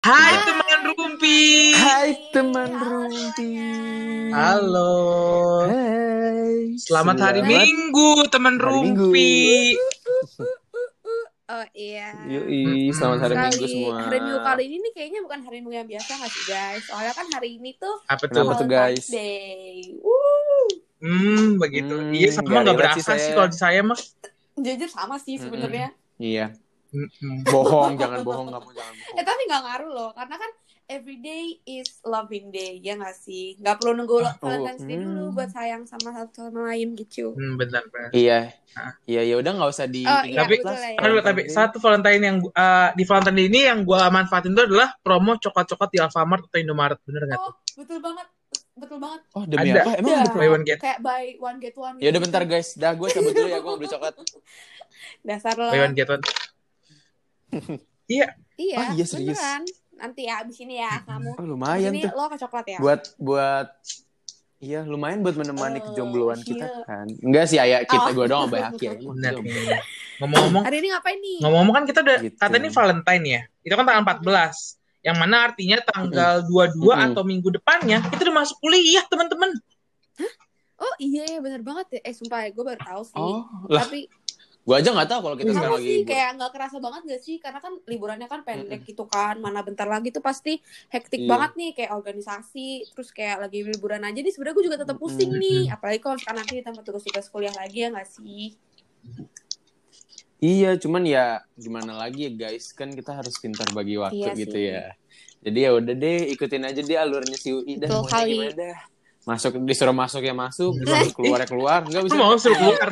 Hai teman Rumpi. Hai teman Rumpi. Halo. Hai. Selamat hari Minggu teman Hari Minggu. Rumpi. Oh iya. Yoi, selamat hari Sekali. Minggu semua. Hari Minggu kali ini nih kayaknya bukan hari Minggu yang biasa nggak sih guys? Soalnya kan hari ini tuh Apa tuh? Kenapa tuh, guys? Day. Woo. Hmm, begitu. Hmm, iya sama nggak berasa sih sih saya. kalau di saya mah. Jujur sama sih sebenarnya. Iya. Mm-mm. Bohong, jangan bohong kamu jangan bohong. Eh tapi nggak ngaruh loh, karena kan every day is loving day ya nggak sih? Nggak perlu nunggu lo- Valentine's Day hmm. dulu buat sayang sama satu sama lain gitu. Hmm, benar benar. Iya. Ah. Iya, ya udah nggak usah di Oh, iya, Tapi- betul lah ya. Aduh, tapi satu Valentine yang uh, di Valentine Day ini yang gua manfaatin itu adalah promo coklat-coklat di Alfamart atau Indomaret, bener nggak? Oh betul banget, betul banget. Oh, demi Ada. apa? Emang Ada. ada Buy one get. Kayak buy one get one. Ya udah gitu. bentar guys. Dah gue cabut dulu ya, gue mau beli coklat. Dasar lo. Buy one get one. Iya, Iya, Oh, iya, serius. beneran. Nanti ya abis ini ya kamu. Oh, Abis lumayan ini tuh. lo ke coklat ya. Buat buat Iya, lumayan buat menemani Oh, kejombloan iya. kita kan. Enggak sih, ayah kita Oh. gue doang sama Haki. Ngomong-ngomong, Hari ini ngapain nih? ngomong-ngomong kan kita udah Gitu. kata ini Valentine ya. Itu kan tanggal 14. Yang mana artinya tanggal 22 Mm-mm. atau minggu depannya kita udah masuk kuliah, teman-teman. Oh iya ya bener banget ya. Eh sumpah gue baru tahu sih. Oh, lah, Tapi gue aja nggak tahu kalau kita sama sekarang lagi sih kayak nggak kerasa banget gak sih? Karena kan liburannya kan pendek gitu kan. Mana bentar lagi tuh pasti hektik Iya. banget nih kayak organisasi. Terus kayak lagi liburan aja nih. Sebenarnya gue juga tetap pusing Mm-mm. nih. Apalagi kalau sekarang nanti ditambah tugas-tugas kuliah lagi ya nggak sih? Iya, cuman ya gimana lagi ya guys, kan kita harus pintar bagi waktu Iya gitu sih. ya. Jadi ya udah deh, ikutin aja deh alurnya si UI maunya kali. gimana dah. Masuk disuruh masuk ya masuk, disuruh keluar ya keluar, enggak bisa. mau suruh keluar.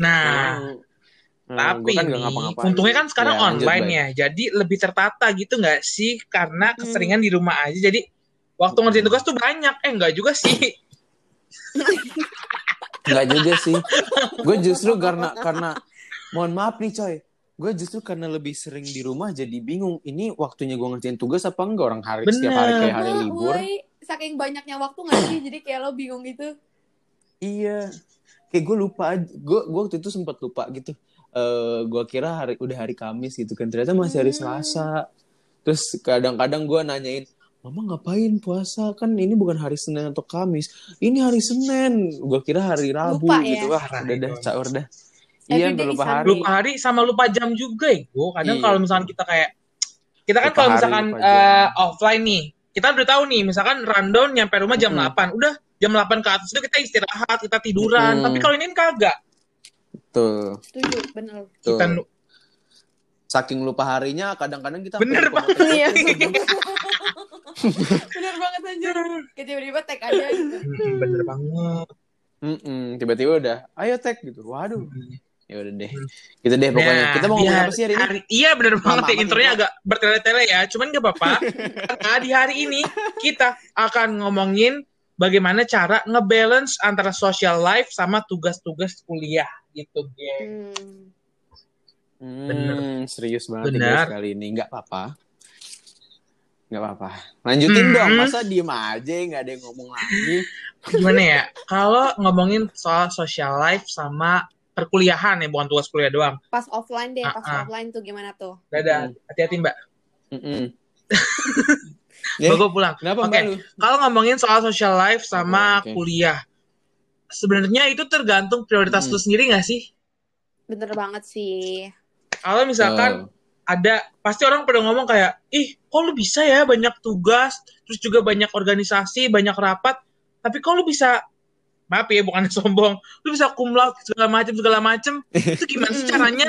Nah, Hmm, tapi gua kan nggak nih, ngapa-ngapain. untungnya kan sekarang Ya, online ya. Jadi lebih tertata gitu nggak sih? Karena Hmm. keseringan di rumah aja. Jadi waktu ngerjain tugas tuh banyak. Eh, nggak juga sih. Enggak juga sih. Gue justru karena karena mohon maaf nih coy. Gue justru karena lebih sering di rumah jadi bingung. Ini waktunya gue ngerjain tugas apa enggak orang hari setiap hari Bener. kayak hari libur. woy, saking banyaknya waktu nggak sih? Jadi kayak lo bingung gitu. Iya. Kayak gue lupa. Gue gue waktu itu sempat lupa gitu. Eh gue kira hari udah hari Kamis gitu kan. Ternyata masih hari Hmm. Selasa. Terus kadang-kadang gue nanyain, Mama ngapain puasa? Kan ini bukan hari Senin atau Kamis. Ini hari Senin. Gue kira hari Rabu Lupa gitu. ya? Wah, Parah udah dah, caur dah. Iya, lupa hari. lupa hari sama lupa jam juga ya gue kadang Iya. kalau misalkan kita kayak kita kan kalau misalkan eh, offline nih kita udah tahu nih misalkan rundown nyampe rumah jam Mm-mm. 8 udah jam 8 ke atas itu kita istirahat kita tiduran Mm-mm. tapi kalau ini kan kagak Tuh. Setuju, bener. Tuh. kita Saking lupa harinya, kadang-kadang kita Bener lupa banget. Iya. bener banget anjir. Kayak tiba-tiba tag aja gitu. Bener banget Mm-mm, Tiba-tiba udah, ayo tag gitu. Waduh, ya udah deh. Gitu deh pokoknya. Nah, kita mau ngomongin di apa sih hari ini? iya bener banget ya intronya intro. agak bertele-tele ya cuman gak apa-apa karena di hari ini kita akan ngomongin bagaimana cara ngebalance antara social life sama tugas-tugas kuliah gitu geng Hmm. Bener. Hmm, serius banget ya Benar. guys kali ini. Nggak apa-apa. Nggak apa-apa. Lanjutin Hmm. dong. Masa diem aja, nggak ada yang ngomong lagi. gimana ya kalau ngomongin soal social life sama perkuliahan ya bukan tugas kuliah doang Pas offline deh, pas Ah, ah. offline tuh gimana tuh? dadah Hmm. hati-hati mbak Mm-mm. Ya, Mbak, gua pulang kenapa lu? kalau ngomongin soal social life sama Oke, oke. kuliah sebenarnya itu tergantung prioritas Hmm. lu sendiri gak sih Bener banget sih. kalau misalkan Tuh. ada pasti orang pada ngomong kayak ih kok lu bisa ya banyak tugas terus juga banyak organisasi banyak rapat tapi kok lu bisa maaf ya bukan sombong lu bisa kumlaut segala macam segala macam itu gimana sih caranya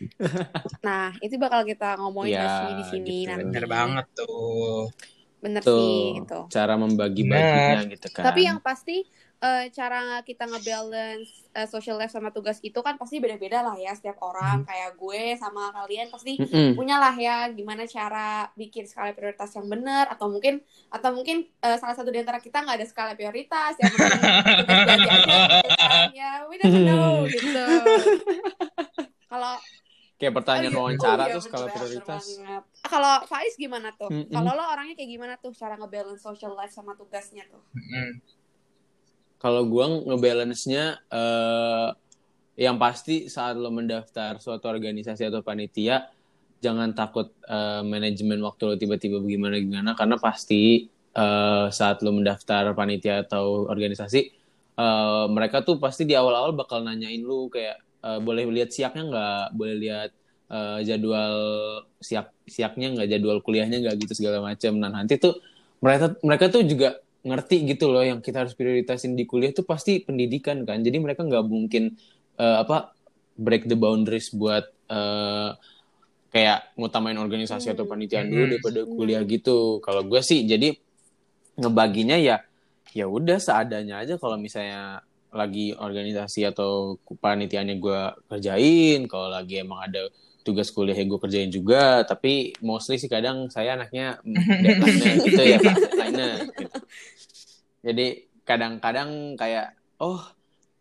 Nah, itu bakal kita ngomongin Ya, sih di sini gitu. nanti. bener banget tuh Bener sih Tuh, itu. cara membagi-baginya gitu kan. Tapi yang pasti eh, cara kita ngebalance eh, social life sama tugas itu kan pasti beda-beda lah ya setiap orang. Kayak gue sama kalian pasti Mm-mm. punya lah ya gimana cara bikin skala prioritas yang benar atau mungkin atau mungkin eh, salah satu di antara kita nggak ada skala prioritas ya mungkin tugas aja gitu kan. ya we never know gitu kalau Kayak pertanyaan oh iya, wawancara oh iya, tuh skala bener, prioritas. Ah, kalau Faiz gimana tuh Mm-mm. kalau lo orangnya kayak gimana tuh cara ngebalance social life sama tugasnya tuh Mm. Kalau gua ngebalance-nya eh yang pasti saat lo mendaftar suatu organisasi atau panitia jangan takut eh, manajemen waktu lo tiba-tiba gimana gimana karena pasti eh, saat lo mendaftar panitia atau organisasi eh, mereka tuh pasti di awal-awal bakal nanyain lu kayak eh, boleh lihat siaknya nggak? Boleh lihat eh, jadwal siak siaknya nggak? Jadwal kuliahnya nggak? Gitu segala macam nah nanti tuh mereka mereka tuh juga ngerti gitu loh yang kita harus prioritasin di kuliah tuh pasti pendidikan kan. Jadi mereka nggak mungkin eh, apa break the boundaries buat eh, kayak ngutamain organisasi atau panitiaan dulu daripada kuliah gitu. Kalau gue sih jadi ngebaginya ya ya udah seadanya aja kalau misalnya lagi organisasi atau panitianya gue kerjain kalau lagi emang ada tugas kuliah gue kerjain juga tapi mostly sih kadang saya anaknya deadline gitu ya pak. Deadline gitu. jadi kadang-kadang kayak oh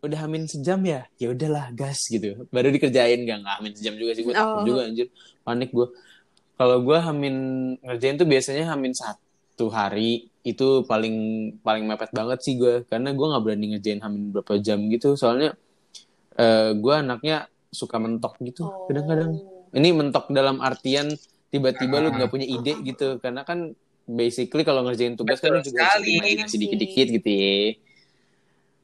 udah hamin sejam ya? Ya udahlah gas gitu. Baru dikerjain gak nggak hamin sejam juga sih gue takut Oh. juga anjir. Panik gue kalau gue hamin ngerjain tuh biasanya hamin satu hari itu paling paling mepet banget sih gue karena gue nggak berani ngerjain hamin berapa jam gitu. Soalnya eh gue anaknya suka mentok gitu Oh. kadang-kadang ini mentok dalam artian tiba-tiba lu nggak punya ide gitu. Karena kan basically kalau ngerjain tugas kan lu Betul juga sekali. imajinasi dikit-dikit gitu ya.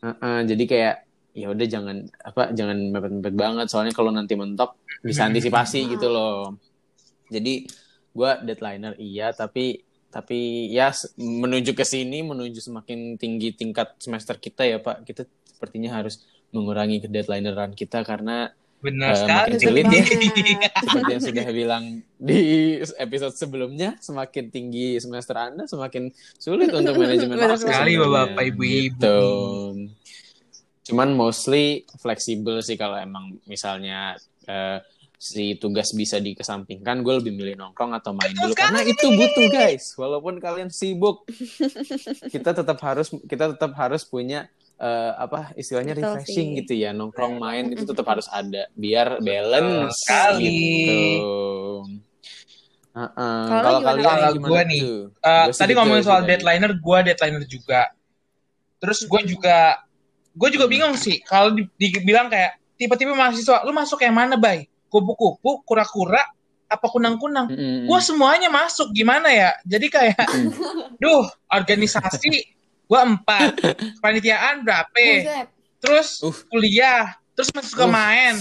Heeh, jadi kayak ya udah jangan apa jangan mepet-mepet banget. Soalnya kalau nanti mentok bisa antisipasi gitu loh. Jadi gua deadlineer iya tapi tapi ya menuju ke sini menuju semakin tinggi tingkat semester kita ya pak kita sepertinya harus mengurangi ke deadlineran kita karena Benar Eh, sekali. makin sulit ya. seperti yang sudah bilang di episode sebelumnya, semakin tinggi semester Anda, semakin sulit untuk manajemen waktu sekali. Bapak, Ibu-ibu. Gitu. Cuman mostly fleksibel sih kalau emang misalnya eh, si tugas bisa dikesampingkan, gue lebih milih nongkrong atau main Betul dulu karena itu butuh guys. Walaupun kalian sibuk, kita tetap harus kita tetap harus punya eh, apa istilahnya Betul refreshing sih. gitu ya nongkrong main itu tetap harus ada biar balance sekali. gitu. Heeh. Kalau Kalau kalian Kalau gimana gua nih, tuh? Eh, Gua sih tadi gitu ngomongin soal deadlineer, gue deadlineer juga. Terus gue juga, gue juga bingung sih kalau di- dibilang kayak tiba-tiba mahasiswa, lu masuk yang mana, bay? Kupu-kupu, kura-kura, apa kunang-kunang? Mm-mm. Gue semuanya masuk, gimana ya? Jadi kayak, duh, organisasi gue empat, panitiaan berapa? Buset. Terus Uh. kuliah, terus masuk ke Uh. main.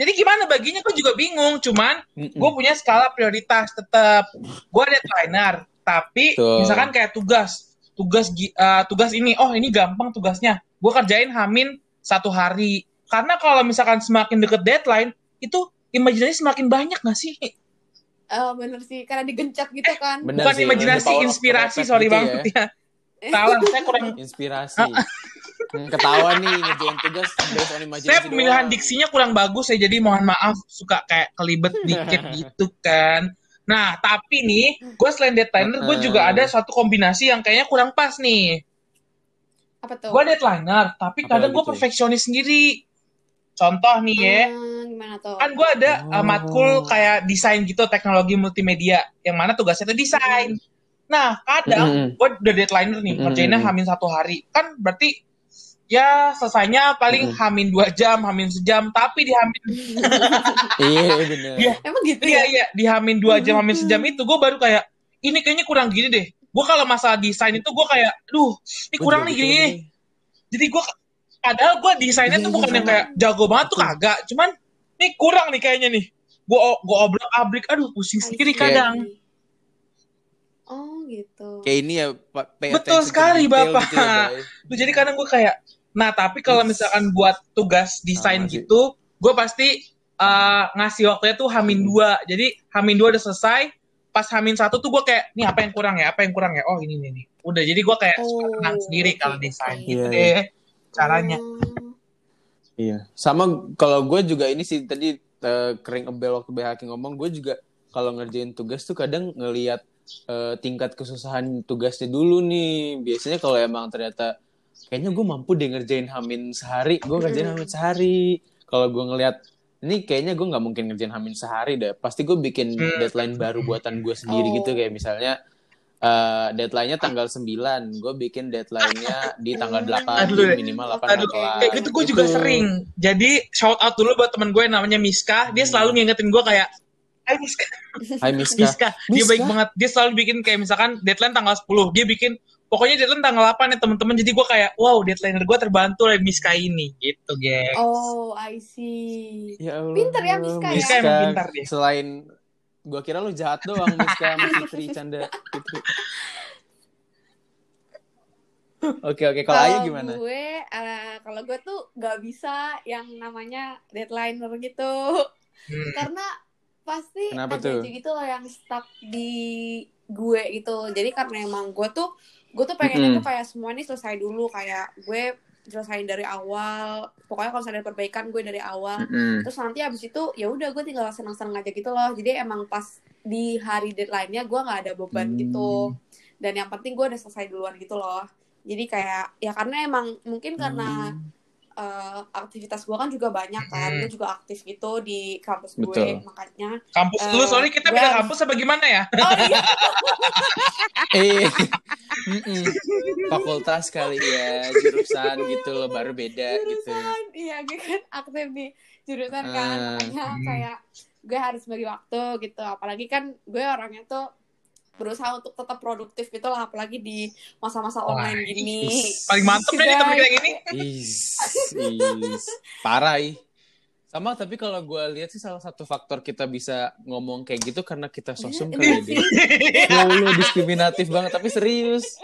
Jadi gimana baginya? Gue juga bingung. Cuman gue punya skala prioritas tetap gue deadlineer tapi Betul. misalkan kayak tugas tugas eh, tugas ini oh ini gampang tugasnya gue kerjain hamin satu hari karena kalau misalkan semakin deket deadline itu imajinasi semakin banyak gak sih Eh, bener sih, karena digencet gitu kan. Bener bukan sih, imajinasi inspirasi sorry gitu banget ya salah saya kurang inspirasi. Hmm, Ketawa nih ngerjain tugas based on imajinasi saya pemilihan doang. diksinya kurang bagus ya jadi mohon maaf suka kayak kelibet dikit gitu kan nah tapi nih gue selain deadlineer gue juga ada satu kombinasi yang kayaknya kurang pas nih Apa tuh? gue deadlineer tapi Apa kadang gue tuh? perfeksionis sendiri contoh nih ya Hmm, gimana tuh? kan gue ada uh, Oh. matkul kayak desain gitu teknologi multimedia yang mana tugasnya itu desain nah kadang Mm-mm. gue udah deadlineer nih Mm-mm. kerjainnya hamin satu hari kan berarti ya selesainya paling Mm-mm. hamin dua jam hamin sejam tapi di hamin Iya bener. Iya. Emang gitu iya ya? iya di hamin dua jam hamin sejam itu gue baru kayak ini kayaknya kurang gini deh gue kalau masalah desain itu gue kayak duh ini kurang nih gini jadi gue padahal gue desainnya Iya, tuh iya, bukan yang sama. kayak jago banget tuh kagak. Cuman ini kurang nih kayaknya nih. Gue gue obrak abrik aduh pusing sendiri kadang. Oh gitu. Kayak ini ya, Betul sekali, Bapak. gitu ya. Tuh, jadi kadang gue kayak nah tapi kalau misalkan buat tugas desain Sama sih. gitu gue pasti eh, ngasih waktunya tuh hamin dua. Jadi hamin dua udah selesai. Pas hamin satu tuh gue kayak nih apa yang kurang ya? Apa yang kurang ya? Oh ini nih nih udah jadi gue kayak suka Oh, tenang sendiri kalau desain Iya, gitu iya. deh caranya. Iya. Sama kalau gue juga ini sih tadi eh, kering ebel waktu BHK ngomong, gue juga kalau ngerjain tugas tuh kadang ngelihat eh, tingkat kesusahan tugasnya dulu nih. Biasanya kalau emang ternyata kayaknya gue mampu deh ngerjain hamin sehari, gue ngerjain Mm. hamin sehari. Kalau gue ngelihat ini kayaknya gue nggak mungkin ngerjain hamin sehari deh. Pasti gue bikin Hmm. deadline baru buatan gue sendiri Oh. gitu kayak misalnya eh, deadline-nya tanggal 9, gue bikin deadline-nya di tanggal 8, Aduh, di minimal 8 Aduh, kayak gitu gue juga Gitu. sering. Jadi shout out dulu buat temen gue yang namanya Miska. Dia Hmm. selalu ngingetin gue kayak, Hai Miska. Hai Miska. Miska. Dia Miska? baik banget. Dia selalu bikin kayak misalkan deadline tanggal 10. Dia bikin pokoknya deadline tanggal 8 ya teman-teman. Jadi gue kayak wow deadline gue terbantu oleh Miska ini gitu, geng. Oh, I see. Ya Allah. Pinter ya, Miska ya? Miska emang pintar dia. Selain gua kira lu jahat doang Miska sama Fitri canda Fitri. Oke oke kalau Ayah gimana? gue, eh, kalau gue tuh gak bisa yang namanya deadline gitu. Hmm. Karena pasti Kenapa ada tuh? aja gitu loh yang stuck di gue gitu. Jadi karena emang gue tuh gue tuh pengennya Mm-mm. tuh kayak semua ini selesai dulu kayak gue selesain dari awal. Pokoknya kalau misalnya ada perbaikan gue dari awal. Mm-mm. Terus nanti abis itu ya udah gue tinggal senang-senang aja gitu loh. Jadi emang pas di hari deadline-nya gue nggak ada beban Hmm. gitu. Dan yang penting gue udah selesai duluan gitu loh. Jadi kayak ya karena emang mungkin karena Hmm. Eh, aktivitas gue kan juga banyak kan. Hmm. Gue juga aktif gitu di kampus gue Betul. makanya. Kampus Eh, lu soalnya kita gue beda harus- kampus apa gimana ya? Oh iya. Eh, mm-mm. fakultas kali ya jurusan gitu loh baru beda gitu. jurusan iya gue kan aktif di jurusan kan Ah. makanya Hmm. kayak gue harus bagi waktu gitu apalagi kan gue orangnya tuh berusaha untuk tetap produktif gitu lah apalagi di masa-masa Wah, online gini is. Paling mantep deh Guys. temen kayak gini. Is, is. Parah ih. Sama tapi kalau gue lihat sih salah satu faktor kita bisa ngomong kayak gitu karena kita sosum Iya kali sih. ya. Ya Allah diskriminatif banget tapi serius.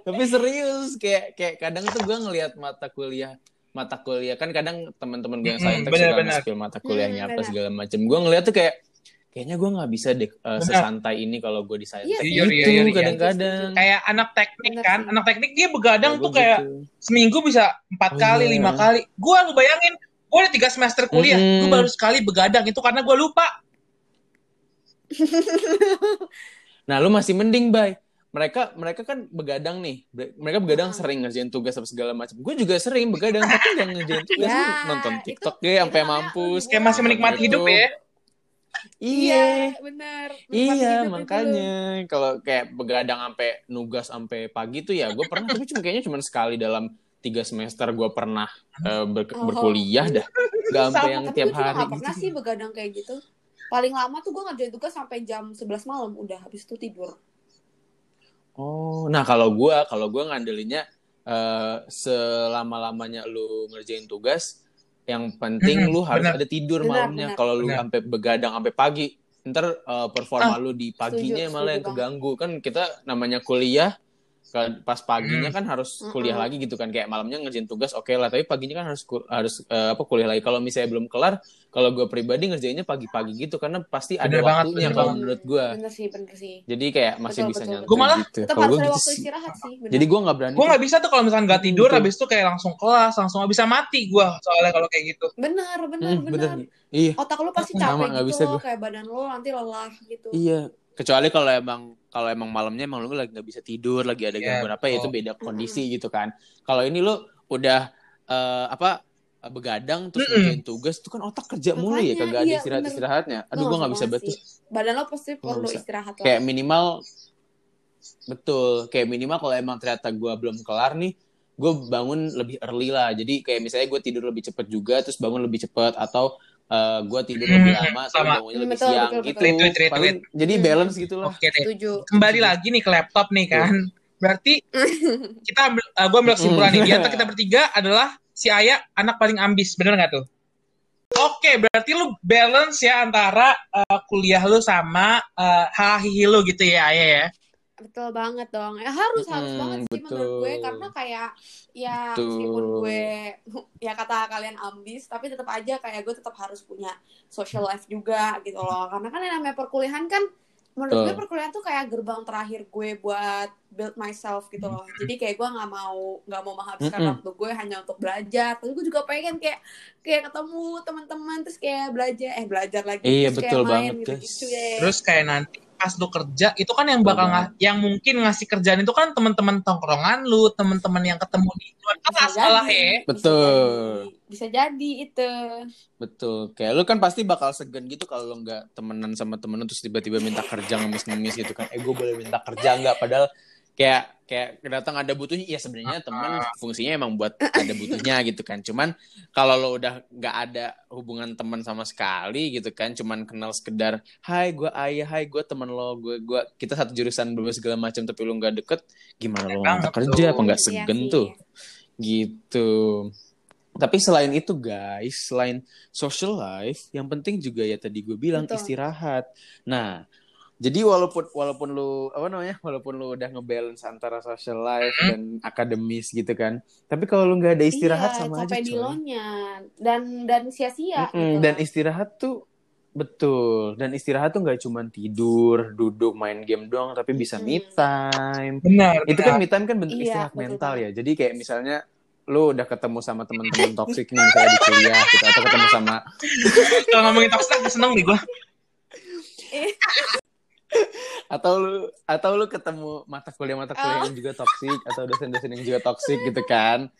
Tapi serius kayak kayak kadang tuh gue ngelihat mata kuliah mata kuliah kan kadang teman-teman gue yang saintek suka bener. nge-spill mata kuliahnya Hmm, apa segala macem. Gue ngeliat tuh kayak kayaknya gue nggak bisa deh uh, sesantai ini kalau gue di Iya saintek. sih. Iya, iya, Gitu iya, iya. kadang-kadang. Kayak anak teknik Bener kan, sih. anak teknik dia begadang Ya, tuh kayak gitu. seminggu bisa empat Oh, kali, lima kali. Gue lu bayangin, gue ada tiga semester kuliah, Mm-mm. gue baru sekali begadang itu karena gue lupa. Nah, lu masih mending, Bay. Mereka mereka kan begadang nih. Mereka begadang Hmm. sering ngerjain tugas apa segala macam. Gue juga sering begadang tapi nggak ngerjain tugas. Ya, nonton itu- TikTok ya sampai itu mampus. Kayak masih menikmati Gitu. hidup ya. Iya. Iya, hidup itu makanya kalau kayak begadang sampai nugas sampai pagi tuh ya gue pernah tapi cuma kayaknya cuma sekali dalam tiga semester gue pernah eh, ber- Oh. berkuliah dah. Gak sampai yang tiap hari gak pernah gitu. sih begadang kayak gitu. Paling lama tuh gue ngerjain tugas sampai jam 11 malam. Udah, habis itu tidur. Oh, nah kalau gue kalau gue ngandelinnya eh, selama-lamanya lu ngerjain tugas, yang penting lu harus benar. ada tidur Benar, malamnya. Kalau lu sampai begadang sampai pagi, ntar eh, performa lu di paginya setuju malah yang banget. keganggu. Kan kita namanya kuliah, pas paginya kan harus kuliah lagi gitu kan. Kayak malamnya ngerjain tugas oke lah, tapi paginya kan harus harus eh, apa kuliah lagi. Kalau misalnya belum kelar, kalau gue pribadi ngerjainnya pagi-pagi gitu karena pasti ada Bener banget, waktunya kalau menurut gue. Bener sih, bener sih. Jadi kayak masih Betul, bisa nyantai Gua malah gitu. Tetap harus gue ada gitu waktu sih. istirahat sih. Bener. Jadi gue nggak berani. Gue nggak bisa tuh kalau misalnya nggak tidur, Betul. habis itu kayak langsung kelas, langsung bisa mati gue soalnya kalau kayak gitu. Bener, bener, Hmm, bener. bener. Iya, Otak lu pasti Sama, capek nggak gitu bisa loh. Kayak badan lu nanti lelah gitu. iya. Kecuali kalau emang kalau emang malamnya emang lu lagi nggak bisa tidur, lagi ada Iya, gangguan apa ya itu beda kondisi gitu kan. Kalau ini lu udah eh, apa begadang terus Mm-mm. ngerjain tugas itu kan otak kerja mulu ya Makanya, kagak ada iya, istirahat bener. istirahatnya. Aduh gue nggak bisa banget betul. Badan lo pasti perlu bisa. istirahat lah. Kayak minimal betul kayak minimal kalau emang ternyata gue belum kelar nih gue bangun lebih early lah jadi kayak misalnya gue tidur lebih cepet juga terus bangun lebih cepet atau gue tidur Hmm, lebih lama sama. bangunnya lebih Betul, siang betul, gitu betul. Retweet, retweet. Paling jadi Hmm. balance gitu lah Oke deh. Setuju. Kembali lagi nih ke laptop nih kan. Berarti kita ambil, uh, gue ambil kesimpulan nih. Di antara kita bertiga adalah si Ayah anak paling ambis. Bener nggak tuh? Oke, berarti lu balance ya antara uh, kuliah lu sama uh, hahihi lu gitu ya Ayah ya. Betul banget dong. Ya, harus harus Mm-mm, banget sih menurut gue betul. karena kayak ya Betul. meskipun gue ya kata kalian ambis tapi tetap aja kayak gue tetap harus punya social life juga gitu loh. Karena kan yang namanya perkuliahan kan menurut gue Betul. perkuliahan tuh kayak gerbang terakhir gue buat build myself gitu loh. Jadi kayak gue nggak mau nggak mau menghabiskan Mm-mm. waktu gue hanya untuk belajar. Tapi gue juga pengen kayak kayak ketemu teman-teman terus kayak belajar eh belajar lagi Iya, terus betul kayak main banget, guys. gitu-gitu ya. Terus kayak nanti pas lu kerja itu kan yang bakal Betul nga- yang mungkin ngasih kerjaan itu kan teman-teman tongkrongan lu, teman-teman yang ketemu di luar kelas salah ya. Bisa Betul. jadi. Bisa jadi itu. betul kayak lu kan pasti bakal segan gitu kalau lu nggak temenan sama temen lu terus tiba-tiba minta kerja ngemis-ngemis gitu kan eh gue boleh minta kerja nggak padahal kayak kayak datang ada butuhnya ya sebenarnya teman fungsinya emang buat ada butuhnya gitu kan. Cuman kalau lo udah nggak ada hubungan teman sama sekali gitu kan cuman kenal sekedar hai gue ayah hai gue teman lo gue gua kita satu jurusan berbagai segala macam tapi lo nggak deket gimana lo nggak kerja apa nggak Iya segen sih. tuh? Gitu. Tapi selain itu guys selain social life yang penting juga ya tadi gue bilang Betul. istirahat. Nah jadi walaupun walaupun lu apa namanya walaupun lu udah ngebalance antara social life Hmm. dan akademis gitu kan tapi kalau lu nggak ada istirahat iya, sama aja capek di coy lonya dan dan sia-sia Mm-mm, gitu dan istirahat tuh betul dan istirahat tuh nggak cuma tidur duduk main game doang tapi bisa Mm. me time Benar. itu kan me time kan bentuk Iya, istirahat betul mental ya jadi kayak misalnya lu udah ketemu sama teman-teman toksik nih misalnya di kuliah gitu atau ketemu sama kalau ngomongin aku seneng nih gue. atau lu atau lu ketemu mata kuliah mata kuliah Oh. yang juga toksik atau dosen-dosen yang juga toksik gitu kan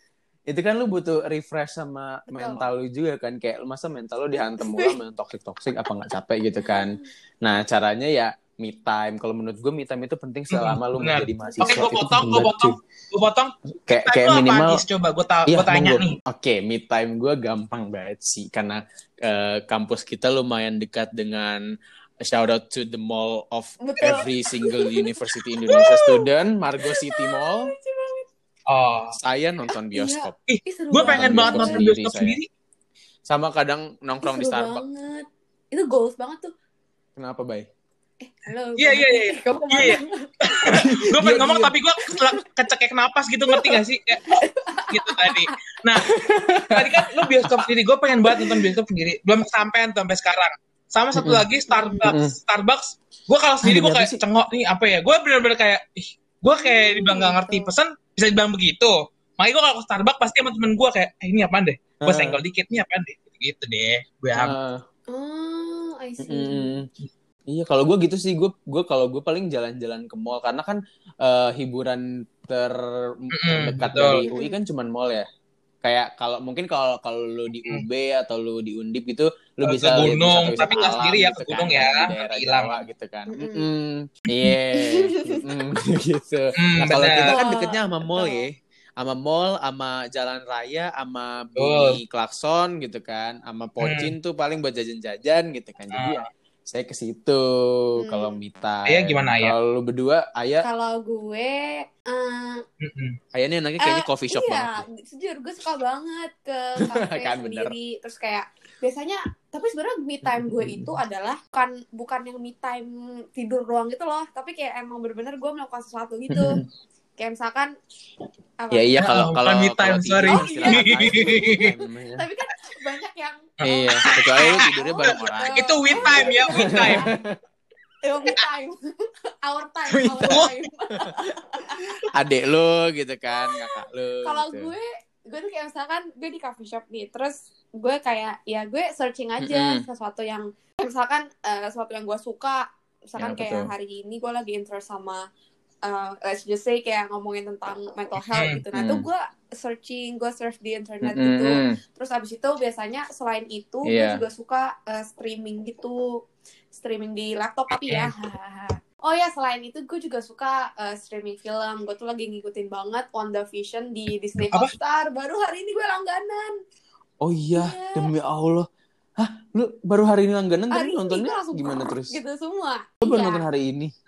itu kan lu butuh refresh sama Betul. mental lu juga kan kayak masa mental lu dihantam mulu sama yang toksik toksik apa nggak capek gitu kan nah caranya ya me time kalau menurut gue me time itu penting selama lu Benar. menjadi mahasiswa Oke, gue potong, gue potong, gue potong. kayak kayak lu apa, minimal Gis? Coba gue tau, Iya, gue tanya monggo. nih. Oke, me time gue gampang banget sih karena eh, kampus kita lumayan dekat dengan shout out to the mall of Betul. every single university Indonesia student, Margo City Mall. Oh, Saya nonton bioskop. Ih, seru gue pengen banget Bioskop nonton sendiri, bioskop saya. sendiri. Sama kadang Ih, nongkrong di Starbucks. banget. Itu goals banget tuh. Kenapa, Bay? Eh, halo. Iya, iya, iya. Kamu ke mana? Iya, iya. gue pengen Iya, ngomong iya. tapi gue kecekek napas gitu ngerti gak sih Kayak, gitu tadi nah tadi kan lu bioskop sendiri gue pengen banget nonton bioskop sendiri belum kesampean tuh sampai sekarang sama satu lagi Starbucks. Starbucks gue kalau sendiri Ah, gue kayak apa sih? cengok nih apa ya gue bener-bener kayak ih gue kayak dibilang gak ngerti pesan bisa dibilang begitu makanya gue kalau ke Starbucks pasti sama temen gue kayak eh, ini apaan deh gue Ah. senggol dikit ini apaan deh gitu deh gue Ah, Oh, I see. Iya, kalau gue gitu sih, gue gue kalau gue paling jalan-jalan ke mall karena kan eh, hiburan ter terdekat betul. dari UI kan cuman mall ya. Kayak kalau mungkin kalau kalau lu di UB atau lu di Undip gitu, lu Ke bisa lihat gunung, wisata-wisata tapi nggak sendiri ya, gitu ke kan, gunung di ya, hilang. Gitu kan. Iya, gitu. Hmm, Nah kalau kita kan deketnya sama mall ya, sama mall, sama jalan raya, sama bunyi klakson gitu kan, sama Hmm. pocin tuh paling buat jajan-jajan gitu kan. Jadi ya saya ke situ Hmm. kalau time. Ayah gimana, Ayah? Kalau lu berdua, Ayah, Kalau gue, eh, Mm-mm. Ayah ini anaknya kayaknya Eh, coffee shop iya, banget. jujur gue suka banget ke kafe Kan, bener. sendiri. Terus kayak biasanya, tapi sebenarnya me time gue itu adalah bukan bukan yang me time tidur doang gitu loh, tapi kayak emang bener-bener gue melakukan sesuatu gitu. kayak misalkan apa? Ya iya Ya, kalau bukan kalau me kalau time, tidur sorry. Oh, iya. Tapi kan banyak yang Iya, kecuali lu tidurnya bareng Oh, orang. gitu. itu win time ya win time Eh, me time, our time, Me our time. Adek lu gitu kan, kakak lu. Kalau gitu. gue, gue tuh kayak misalkan gue di coffee shop nih, terus gue kayak ya gue searching aja Mm-mm. sesuatu yang misalkan eh, sesuatu yang gue suka, misalkan Ya, kayak betul. hari ini gue lagi interest sama eh, let's just say kayak ngomongin tentang mental health Mm-mm. gitu. Nah itu Mm. gue searching, gue search di internet Mm-mm. gitu. Terus abis itu biasanya selain itu Iya. gue juga suka eh, streaming gitu, streaming di laptop tapi ya. Oh ya selain itu gue juga suka eh, streaming film. Gue tuh lagi ngikutin banget WandaVision di Disney Apa? Hotstar. Baru hari ini gue langganan. Oh iya, Iya. demi Allah. Hah, lu baru hari ini langganan Hari tapi ini nontonnya gimana brrr terus? Gitu semua. Lu baru Iya. nonton hari ini?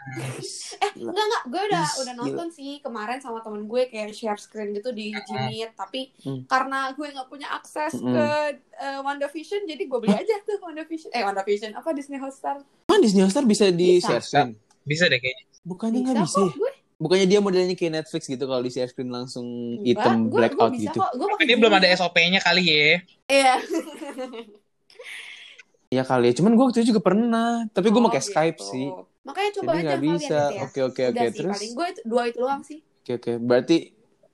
Eh enggak enggak, gue udah Is, udah nonton sih kemarin sama temen gue kayak share screen gitu di Jimit. Tapi Hmm. karena gue nggak punya akses Mm-mm. ke eh, WandaVision, jadi gue beli aja tuh WandaVision. Eh WandaVision apa Disney Hotstar? Emang Disney Hotstar bisa di Bisa. share screen? bisa deh kayaknya Bukannya nggak bisa kok ya? gue. Bukannya dia modelnya kayak Netflix gitu kalau di share screen langsung hitam gue, blackout bisa gitu. kok. Gue pakai ini belum ada. SOP-nya kali ya Iya. Ya kali ya, cuman gue waktu itu juga pernah. Tapi gue Oh, pakai Skype gitu. sih. Makanya coba Jadi aja kalian bisa. gitu ya. Oke oke Udah oke. sih, Terus paling gue itu- dua itu doang sih. oke oke. Berarti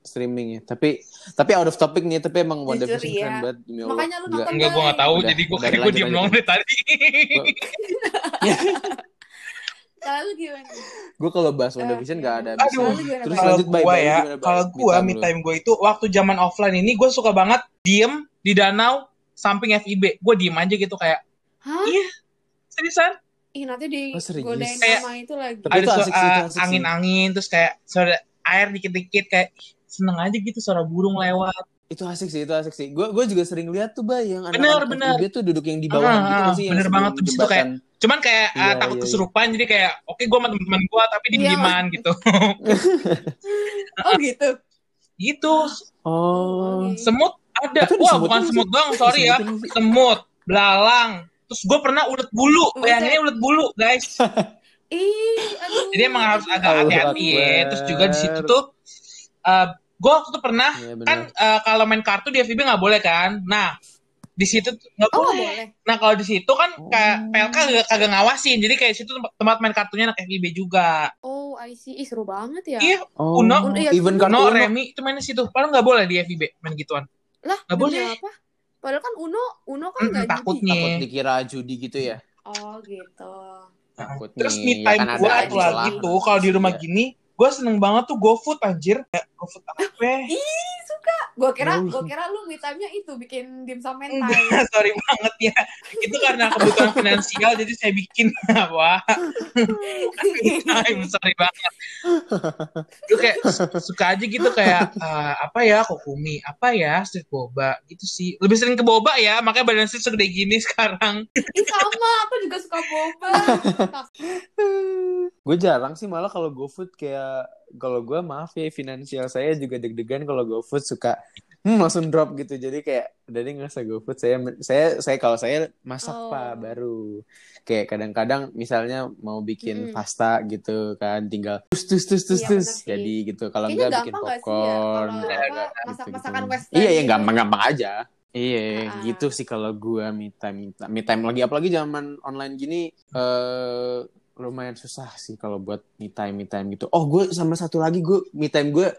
streaming ya. Tapi tapi out of topic nih. Tapi emang Jujur, WandaVision iya. keren banget. Demi Allah. Makanya lu nonton enggak gue nggak tahu Udah, jadi gue kayak gue diem doang dari tadi Kalau gimana? Gue kalau bahas Eh, WandaVision nggak ada Aduh. habisnya. Terus kalau lanjut gue ya kalau gue time me time gue itu waktu zaman offline ini gue suka banget diem di danau samping FIB gue diem aja gitu kayak Hah? iya seriusan Ih nanti di Oh, serius? godain Kayak- sama itu lagi. Ada itu asik angin-angin terus kayak suara air dikit-dikit kayak seneng aja gitu suara burung lewat. Itu asik sih, itu asik sih. Gue gue juga sering lihat tuh, Bay, yang Bener, anak-anak bener. FIB tuh duduk yang di bawah Ah, gitu ah, sih, yang bener banget tuh, di situ kayak, jembatan. Cuman kayak ah, Iya, takut iya, iya. kesurupan jadi kayak oke gue sama teman-teman gue tapi Iya. diem-dieman gitu. Oh gitu. gitu. Oh. Oke. Semut ada. Wah, semut bukan semut doang, sorry ya. Semut, belalang. Terus gue pernah ulet bulu. Bayanginnya ulet bulu, guys. Ih, aduh. Jadi emang harus agak hati-hati ya. Terus juga di situ tuh eh gue waktu itu pernah bener. kan eh, kalau main kartu di FIB nggak boleh kan. Nah di situ tuh- nggak Oh, boleh. boleh. Nah kalau di situ kan kayak Oh. PLK kagak, kagak ngawasin. Jadi kayak situ tempat, tempat main kartunya anak FIB juga. Oh, I see. Ih, seru banget ya. Iya, Oh, Uno, iya, even Uno, Uno. Remi itu mainnya situ. Padahal nggak boleh di FIB main gituan. Lah, Nggak boleh. apa? Padahal kan Uno, Uno kan Mm, nggak takutnya. Takut dikira judi gitu ya. Oh, gitu. Takut Terus nih, me ya time kan ada gue satu lagi tuh kalau di rumah Iya. gini, gue seneng banget tuh GoFood anjir. Kayak GoFood apa? Ih, suka. Gua kira, gua kira lu me time-nya itu bikin dimsum mentai. Sorry banget ya. Itu karena kebutuhan finansial jadi saya bikin. Wah, time, sorry banget. Gue kayak suka aja gitu kayak eh, apa ya kokumi, apa ya street boba gitu sih. Lebih sering ke boba ya, makanya badan saya segede gini sekarang. Sama, aku juga suka boba. gue jarang sih malah kalau GoFood kayak kalau gue maaf ya finansial saya juga deg-degan kalau GoFood suka hmm, langsung drop gitu jadi kayak nggak usah GoFood saya saya saya kalau saya masak Oh. pak baru kayak kadang-kadang misalnya mau bikin Mm-mm. pasta gitu kan tinggal tus tus tus tus Iya, tus jadi gitu kalau enggak bikin nggak sih ya popcorn kalau Iya, iya, masak-masakan gitu-gitu. western iya yang gitu. gampang-gampang aja iya Ah. gitu sih kalau gue me time me time, me time lagi apalagi zaman online gini eh lumayan susah sih kalau buat me time me time gitu oh gue sama satu lagi gue me time gue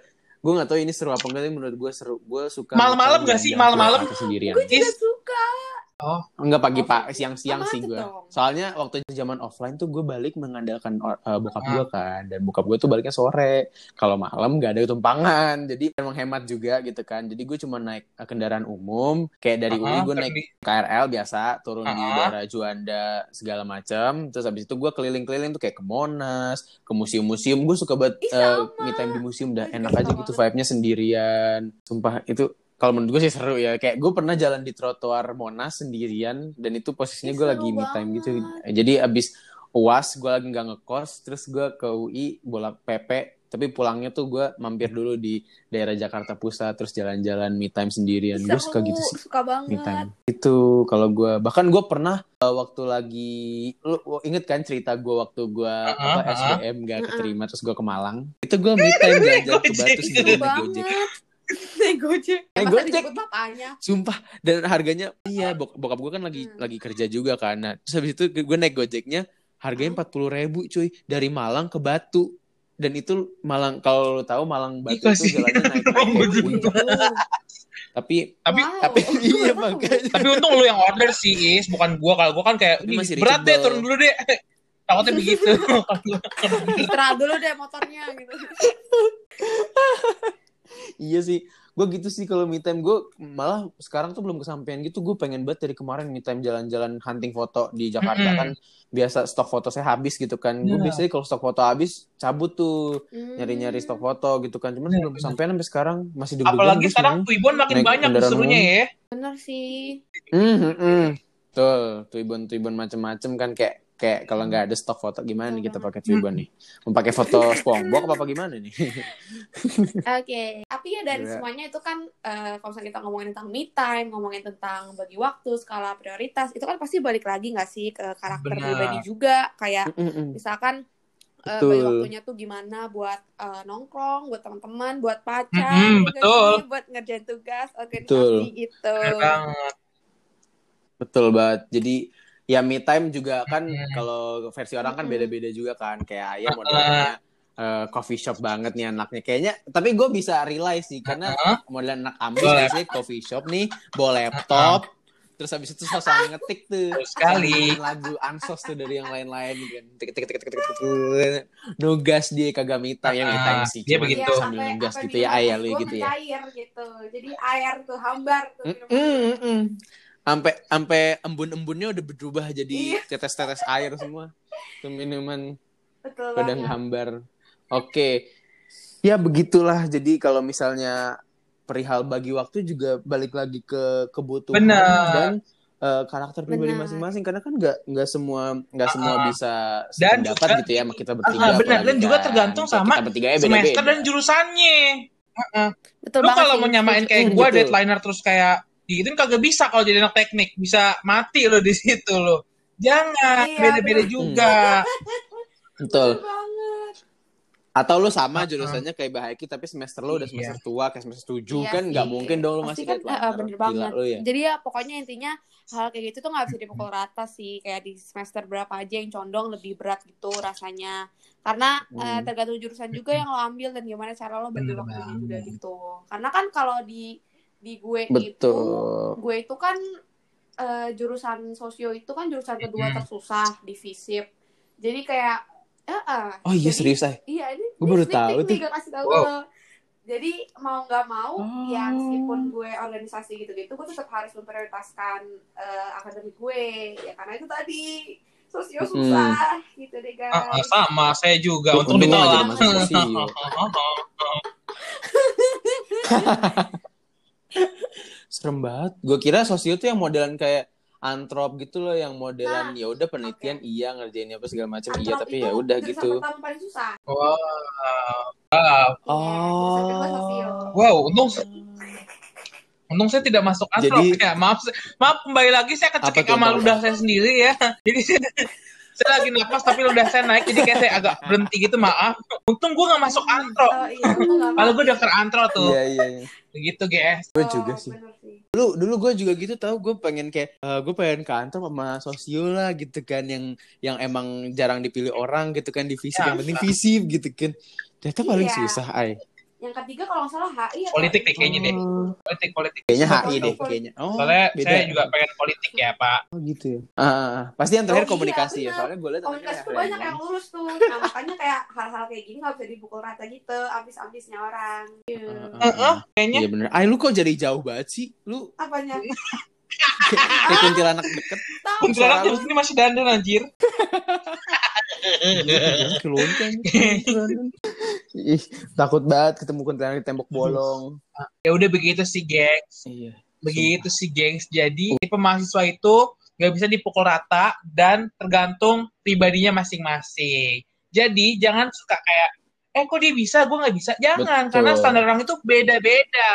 gue nggak tahu ini seru apa enggak tapi menurut gue seru gue suka Malam-malam nggak sih? Malam-malam? Gue juga Is- suka. Enggak pagi Oh, pak siang-siang sih gue. dong? Soalnya waktu zaman offline tuh gue balik mengandalkan eh, bokap Ah. gue kan dan bokap gue tuh baliknya sore. Kalau malam gak ada tumpangan. Jadi emang hemat juga gitu kan. Jadi gue cuma naik eh, kendaraan umum kayak dari UI Ah, gue naik. KRL biasa turun di Ah. daerah Juanda segala macam. Terus habis itu gue keliling-keliling tuh kayak ke Monas, ke museum-museum. Gue suka banget Ih, eh, me time di museum dah Gue juga enak aja gitu vibe-nya sendirian. Sumpah itu kalau menurut gue sih seru ya kayak gue pernah jalan di trotoar Monas sendirian dan itu posisinya gue lagi me time gitu jadi abis uas gue lagi nggak ngekos terus gue ke UI bolak PP tapi pulangnya tuh gue mampir dulu di daerah Jakarta Pusat terus jalan-jalan me time sendirian gue suka gitu sih suka me banget. time itu kalau gue bahkan gue pernah uh, waktu lagi lu inget kan cerita gue waktu gue Uh-uh, apa uh-uh. SBM gak Uh-uh. keterima terus gue ke Malang itu gue me time jalan-jalan ke. Batu sendirian gojek gojek. Masa gojek. Sumpah dan harganya iya bok bokap gue kan lagi Hmm. lagi kerja juga kan. Nah, terus habis itu gue naik Gojeknya harganya empat puluh ribu cuy dari Malang ke Batu dan itu Malang kalau lo tahu Malang Batu Ih, itu jalannya naik naik tapi Tapi Wow. tapi iya makanya tapi untung lu yang order sih, Is, bukan gua. Kalau gua kan kayak Tapi "Ih, masih berat deh, reachable." turun dulu deh. Takutnya begitu. Istirahat dulu deh motornya gitu. Iya sih gue gitu sih kalau me time gue malah sekarang tuh belum kesampaian gitu gue pengen banget dari kemarin me time jalan-jalan hunting foto di Jakarta Mm-mm. kan biasa stok foto saya habis gitu kan gue Iya. biasanya kalau stok foto habis cabut tuh Hmm. nyari-nyari stok foto gitu kan cuman Iya, belum kesampaian sampai sekarang masih deg-degan Apalagi gue sekarang. Twibbon makin Naik banyak umum. ya. Bener sih. Hmm, hmm, hmm. Betul, Twibbon Twibbon macem-macem kan kayak kayak kalau nggak ada stok foto gimana nih kita pakai Twibbon nih? Mau pakai foto SpongeBob apa apa gimana nih? Oke, tapi ya dari Iya. semuanya itu kan eh, kalau misalnya kita ngomongin tentang me time, ngomongin tentang bagi waktu, skala prioritas, itu kan pasti balik lagi nggak sih ke karakter Benar. pribadi juga. Kayak Mm-mm. misalkan Betul. bagi waktunya tuh gimana buat eh, nongkrong, buat teman-teman, buat pacar, ya nggak betul. sih? buat ngerjain tugas, organisasi Betul. gitu. Banget. Betul banget. Jadi ya me time juga kan Hmm. kalau versi orang kan beda-beda juga kan. Kayak ayah modelnya eh, coffee shop banget nih anaknya. Kayaknya tapi gue bisa realize sih karena Uh-uh. model anak ambis biasanya coffee shop nih bawa laptop. Terus habis itu sosok ngetik tuh. Sekali. Lagu ansos tuh dari yang lain-lain gitu kan. Tik tik tik tik tik tik, tik. Nugas dia kagak me time ya me time sih. Dia begitu. Iya, sambil sampai- nugas gitu ya minuman ayah es lu gitu ya. mencair gitu. Jadi air tuh hambar tuh Sampai sampai embun-embunnya udah berubah jadi Iya. tetes-tetes air semua. Tuh minuman Betul banget. nghambar. Oke. ya begitulah. Jadi kalau misalnya perihal bagi waktu juga balik lagi ke kebutuhan Benar. dan eh, karakter pribadi Benar. masing-masing karena kan nggak nggak semua nggak semua Ah. bisa Dan juga- gitu ya sama kita bertiga. Ah, benar. Dan juga kan. tergantung sama kita bertiga ya semester beda-beda. dan jurusannya. Heeh. Betul Lu banget kalau mau nyamain kayak Hmm, gue betul. deadlineer terus kayak digituin kagak bisa kalau jadi anak teknik bisa mati lo di situ lo. Jangan Iya, beda-beda juga. Betul. Atau lu sama jurusannya kayak Bahaki tapi semester lu udah Iya. semester tua kayak semester 7 Iya kan nggak mungkin dong lu Pasti masih kan eh, bener banget. Gila lu ya. Jadi ya pokoknya intinya hal kayak gitu tuh nggak bisa dipukul rata sih. Kayak di semester berapa aja yang condong lebih berat gitu rasanya. Karena eh, Hmm. tergantung jurusan juga yang lo ambil dan gimana cara lo bagi waktunya juga gitu. Karena kan kalau di di gue itu Betul. gue itu kan eh, jurusan sosio itu kan jurusan kedua Hmm. tersusah di FISIP. Jadi kayak eh, eh, Oh iya jadi- serius ay. Iya, ini Gue baru tahu peek tuh. nih, gak kasih tahu Wow. lo. Jadi mau nggak mau, Oh. ya meskipun gue organisasi gitu-gitu, gue tetap harus memprioritaskan eh, akademik gue. Ya karena itu tadi sosio Hmm. susah gitu deh guys. Ah, ah, sama saya juga untung untung nggak ditolak. Serem banget. Gue kira sosio tuh yang modelan kayak antrop gitu loh yang modelan Nah, ya udah penelitian iya ngerjain apa segala macam iya tapi ya udah gitu. pertama paling susah. Wow. Kedua Oh. Wow, untung untung saya tidak masuk antrop Jadi- ya. Maaf, maaf kembali lagi saya kecekik sama apa? ludah saya sendiri ya. Jadi saya lagi napas tapi ludah saya naik jadi kayak saya agak berhenti gitu maaf. Untung gue nggak masuk antro. Oh, iya, untung nggak Kalau gue daftar antro tuh. Iya iya. iya. Begitu guys. Gue Oh, juga sih. bener sih. Dulu dulu gue juga gitu tau gue pengen kayak gue pengen ke antrop sama sosio lah gitu kan yang yang emang jarang dipilih orang gitu kan di fisip Ya, yang penting fisip gitu kan. Ternyata paling Iya. susah ay. Yang ketiga kalau nggak salah HI atau Politik deh kayaknya deh. Oh. Politik politik. Kayaknya HI politik. deh kayaknya. Oh, Soalnya beda. saya juga pengen politik ya Pak. Oh gitu ya. Ah, ah. pasti yang terakhir Oh, iya, komunikasi ya. benar. Soalnya gue lihat komunikasi tuh banyak yang lulus tuh nah makanya kayak hal-hal kayak gini nggak bisa dipukul rata gitu abis-abisnya orang Iya. Ah, ah, ah. Kayaknya Iya bener. Ay lu kok jadi jauh banget sih? Lu apanya kayak kuntilanak deket. kuntilanak terus ini masih dandan anjir. Keloncan. Ih, takut banget ketemu kuntilanak di tembok bolong. Ya udah begitu sih, gengs. Iya. Begitu sih, gengs. Jadi tipe mahasiswa itu nggak bisa dipukul rata dan tergantung pribadinya masing-masing. Jadi jangan suka kayak eh kok dia bisa, gue nggak bisa. Jangan, Betul. karena standar orang itu beda-beda.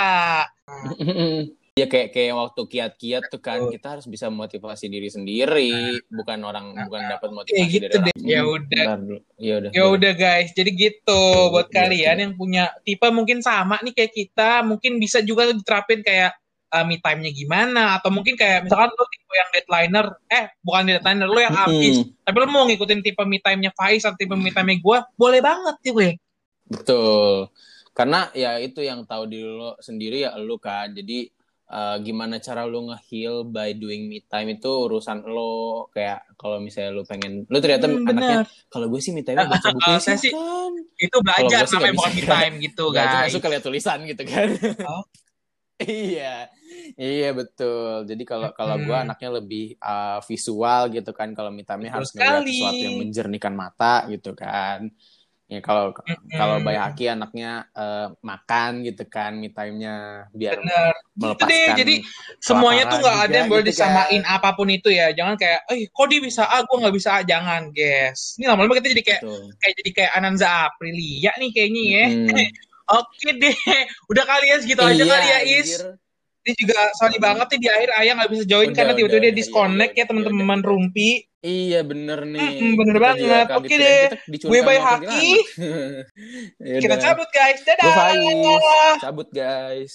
Ya kayak kayak waktu kiat-kiat tuh kan kita harus bisa motivasi diri sendiri, bukan orang bukan dapat motivasi gitu dari deh. orang. Ya udah. Bentar dulu. Ya udah. Ya udah guys, jadi gitu buat Iya, kalian iya. yang punya tipe mungkin sama nih kayak kita, mungkin bisa juga diterapin kayak uh, me time-nya gimana atau mungkin kayak misalkan lo tipe yang deadlineer, eh bukan deadlineer lo yang habis, Mm-mm. tapi lo mau ngikutin tipe me time-nya Faiz atau tipe me time-nya gue, boleh banget ya gue. Betul. Karena ya itu yang tahu diri lo sendiri ya lu kan. Jadi eh, gimana cara lu nge-heal by doing me time itu urusan lo kayak kalau misalnya lu pengen lu ternyata Hmm, anaknya kalau gue sih me time baca buku Saya sih silahkan. Itu belajar namanya nggak bukan me time gitu guys. masuk lihat tulisan gitu kan. Oh. iya. Iya betul. Jadi kalau kalau Hmm. gue anaknya lebih uh, visual gitu kan. Kalau me harus ngeliat sekali. sesuatu yang menjernihkan mata gitu kan. Ya kalau Mm-mm. kalau Bayaki anaknya eh, makan gitu kan me time-nya biar Bener. Gitu melepaskan deh, jadi semuanya tuh nggak ada yang boleh gitu kan. disamain apa pun itu ya. Jangan kayak, eh kok dia bisa A, gue nggak bisa A. Jangan, guys. Ini lama-lama kita jadi kayak Betul. kayak jadi kayak Ananza Aprilia nih kayaknya ya. Mm. Oke deh, udah kalian segitu aja Iya, kali ya Is. anjir. Ini juga sorry banget nih di akhir Ayah nggak bisa join Udah, karena tiba-tiba dia udah, disconnect iya, ya iya, teman-teman udah. rumpi. Iya bener nih. Mm-mm, bener Kita banget. Oke kirain deh. Gue kuntilanak. Haki. Yaudah. Kita cabut guys, dadah. Cabut guys.